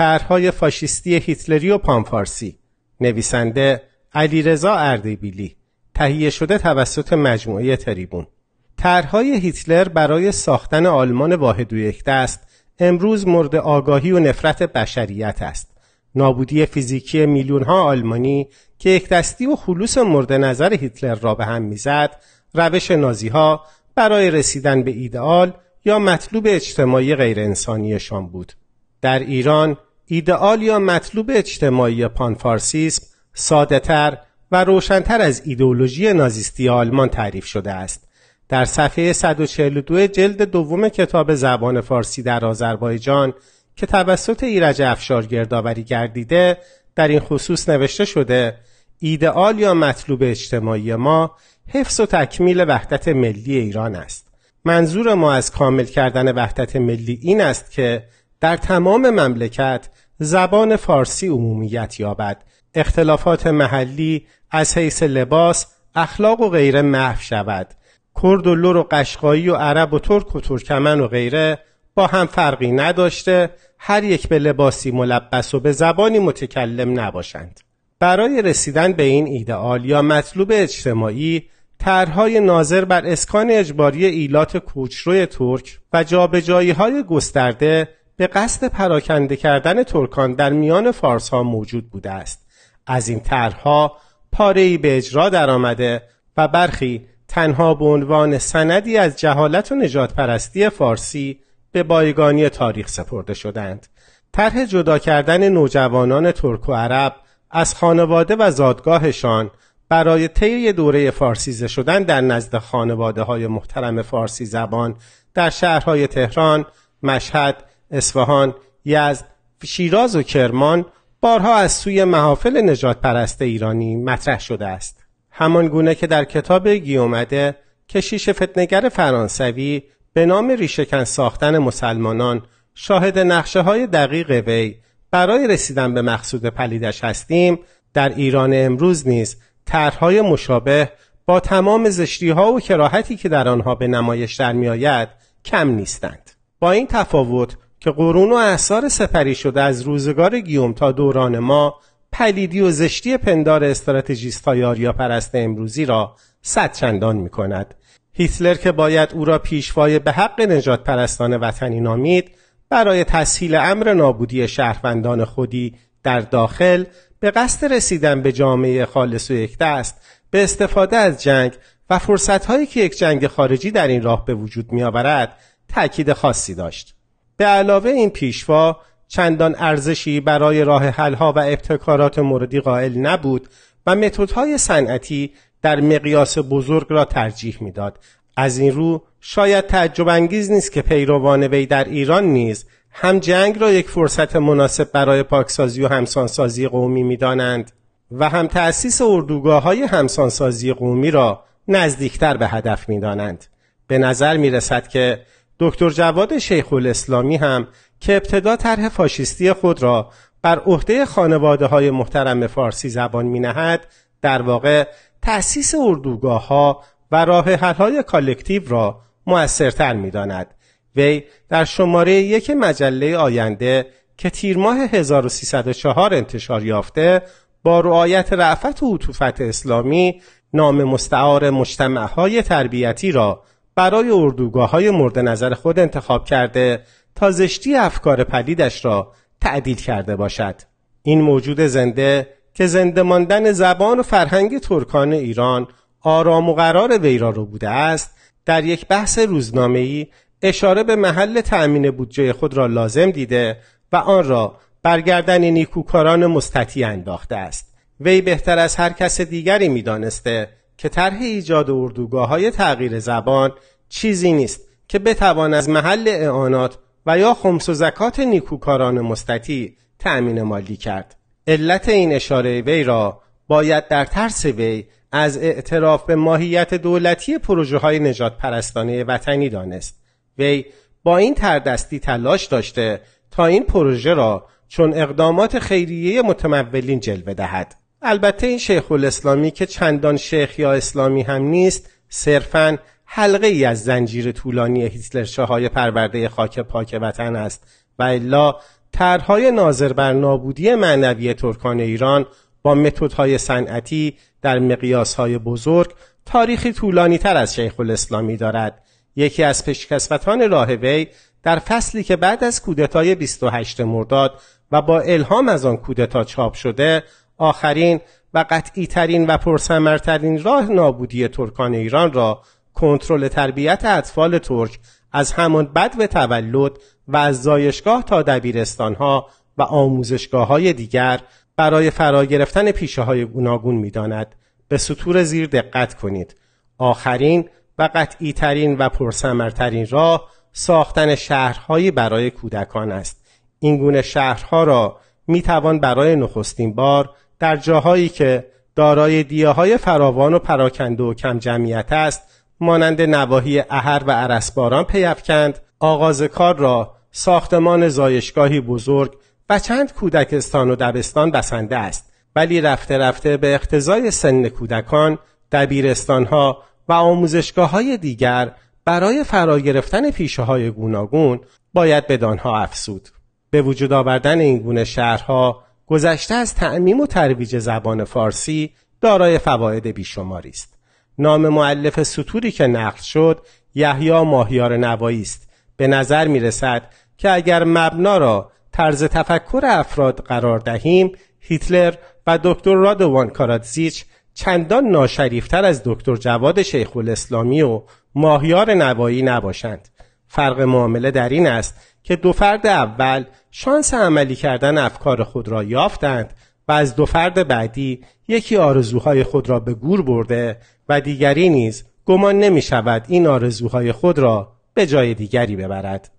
طرحهای فاشیستی هیتلری و پانفارسی. نویسنده علیرضا اردبیلی. تهیه شده توسط مجموعه تریبون. طرحهای هیتلر برای ساختن آلمان واحد و یک دست امروز مورد آگاهی و نفرت بشریت است. نابودی فیزیکی میلیون ها آلمانی که یک دستی و خلوص مورد نظر هیتلر را به هم می‌زد روش نازی ها برای رسیدن به ایدئال یا مطلوب اجتماعی غیر انسانیشان بود. در ایران ایدئال یا مطلوب اجتماعی پانفارسیسم ساده و روشنتر از ایدئولوژی نازیستی آلمان تعریف شده است. در صفحه 142 جلد دوم کتاب زبان فارسی در آذربایجان که توسط ایرج افشار گردآوری گردیده در این خصوص نوشته شده ایدئال یا مطلوب اجتماعی ما حفظ و تکمیل وحدت ملی ایران است. منظور ما از کامل کردن وحدت ملی این است که در تمام مملکت زبان فارسی عمومیت یابد. اختلافات محلی از حیث لباس اخلاق و غیره محو شود. کرد و لور و قشقایی و عرب و ترک و ترکمن و غیره با هم فرقی نداشته هر یک به لباسی ملبس و به زبانی متکلم نباشند. برای رسیدن به این ایدئال یا مطلوب اجتماعی طرحهای ناظر بر اسکان اجباری ایلات کوچروی ترک و جابجایی های گسترده به قصد پراکنده کردن ترکان در میان فارس ها موجود بوده است از این طرحها پاره به اجرا درآمده و برخی تنها به عنوان سندی از جهالت و نجات پرستی فارسی به بایگانی تاریخ سپرده شدند. طرح جدا کردن نوجوانان ترک و عرب از خانواده و زادگاهشان برای طی دوره فارسیزه شدن در نزد خانواده های محترم فارسی زبان در شهرهای تهران، مشهد، اصفهان، یزد، شیراز و کرمان بارها از سوی محافل نجات پرست ایرانی مطرح شده است. همان گونه که در کتاب گیومده کشیش فتنگر فرانسوی به نام ریشهکن ساختن مسلمانان شاهد نقشه های دقیق وی برای رسیدن به مقصود پلیدش هستیم در ایران امروز نیز طرحهای مشابه با تمام زشتی ها و کراهتی که در آنها به نمایش در میآید کم نیستند با این تفاوت که قرون و اثار سپری شده از روزگار گیوم تا دوران ما پلیدی و زشتی پندار استراتژیست های آریا پرست امروزی را صد چندان می کند. هیتلر که باید او را پیشوای به حق نجات پرستان وطنی نامید برای تسهیل امر نابودی شهروندان خودی در داخل به قصد رسیدن به جامعه خالص و یک دست به استفاده از جنگ و فرصتهایی که یک جنگ خارجی در این راه به وجود می آورد تأکید خاصی داشت. به علاوه این پیشوا چندان ارزشی برای راه حلها و ابتکارات موردی قائل نبود و متدهای صنعتی در مقیاس بزرگ را ترجیح می‌داد. از این رو شاید تعجب انگیز نیست که پیروان وی در ایران نیز هم جنگ را یک فرصت مناسب برای پاکسازی و همسانسازی قومی می‌دانند و هم تأسیس اردوگاه های همسانسازی قومی را نزدیکتر به هدف می‌دانند. به نظر می رسد که دکتر جواد شیخ الاسلامی هم که ابتدا طرح فاشیستی خود را بر عهده خانواده های محترم فارسی زبان می نهد در واقع تأسیس اردوگاه ها و راه حل های collective را موثرتر می داند. وی در شماره یک مجله آینده که تیر ماه 1304 انتشار یافته با رعایت رأفت و عطوفت اسلامی نام مستعار مجتمع های تربیتی را برای اردوگاه های مورد نظر خود انتخاب کرده تا زشتی افکار پدیدش را تعدیل کرده باشد. این موجود زنده که زنده ماندن زبان و فرهنگ ترکان ایران آرام و قرار وی را رو بوده است در یک بحث روزنامه‌ای اشاره به محل تأمین بودجه خود را لازم دیده و آن را برگردن نیکوکاران مستطیع انداخته است. وی بهتر از هر کس دیگری می‌دانسته که طرح ایجاد اردوگاه های تغییر زبان چیزی نیست که بتوان از محل اعانات و یا خمس و زکات نیکوکاران مستطی تأمین مالی کرد. علت این اشاره وی را باید در ترس وی از اعتراف به ماهیت دولتی پروژه های نجات پرستانه وطنی دانست. وی با این تردستی تلاش داشته تا این پروژه را چون اقدامات خیریه متمولین جلوه دهد. البته این شیخ الاسلامی که چندان شیخ یا اسلامی هم نیست صرفاً حلقه ای از زنجیر طولانی هیتلر های پرورده خاک پاک وطن است و الا طرحهای ناظر بر نابودی معنوی ترکان ایران با متدهای صنعتی در مقیاسهای بزرگ تاریخی طولانی تر از شیخ الاسلامی دارد. یکی از پیشکسوتان راه وی در فصلی که بعد از کودتای 28 مرداد و با الهام از آن کودتا چاپ شده آخرین و قطعی ترین و پرثمرترین راه نابودی ترکان ایران را کنترل تربیت اطفال ترک از همان بد و تولد و از زایشگاه تا دبیرستانها و آموزشگاه های دیگر برای فرا گرفتن پیشه های گوناگون می داند. به سطور زیر دقت کنید. آخرین و قطعی ترین و پرسمرترین راه ساختن شهرهایی برای کودکان است. این گونه شهرها را می توان برای نخستین بار در جاهایی که دارای دیه های فراوان و پراکنده و کم جمعیت است مانند نواحی اهر و عرسباران پیفکند آغاز کار را ساختمان زایشگاهی بزرگ و چند کودکستان و دبستان بسنده است. ولی رفته رفته به اقتضای سن کودکان دبیرستانها و آموزشگاه های دیگر برای فرا گرفتن پیشه های گوناگون باید به دانها افسود به وجود آوردن این گونه شهرها گذشته از تعمیم و ترویج زبان فارسی دارای فواید بیشماری است. نام معلف سطوری که نقل شد یحیی ماهیار نوایی است. به نظر می رسد که اگر مبنا را طرز تفکر افراد قرار دهیم هیتلر و دکتر رادوان کاراتزیچ چندان ناشریفتر از دکتر جواد شیخ الاسلامی و ماهیار نوایی نباشند. فرق معامله در این است که دو فرد اول شانس عملی کردن افکار خود را یافتند و از دو فرد بعدی یکی آرزوهای خود را به گور برده و دیگری نیز گمان نمی شود این آرزوهای خود را به جای دیگری ببرد.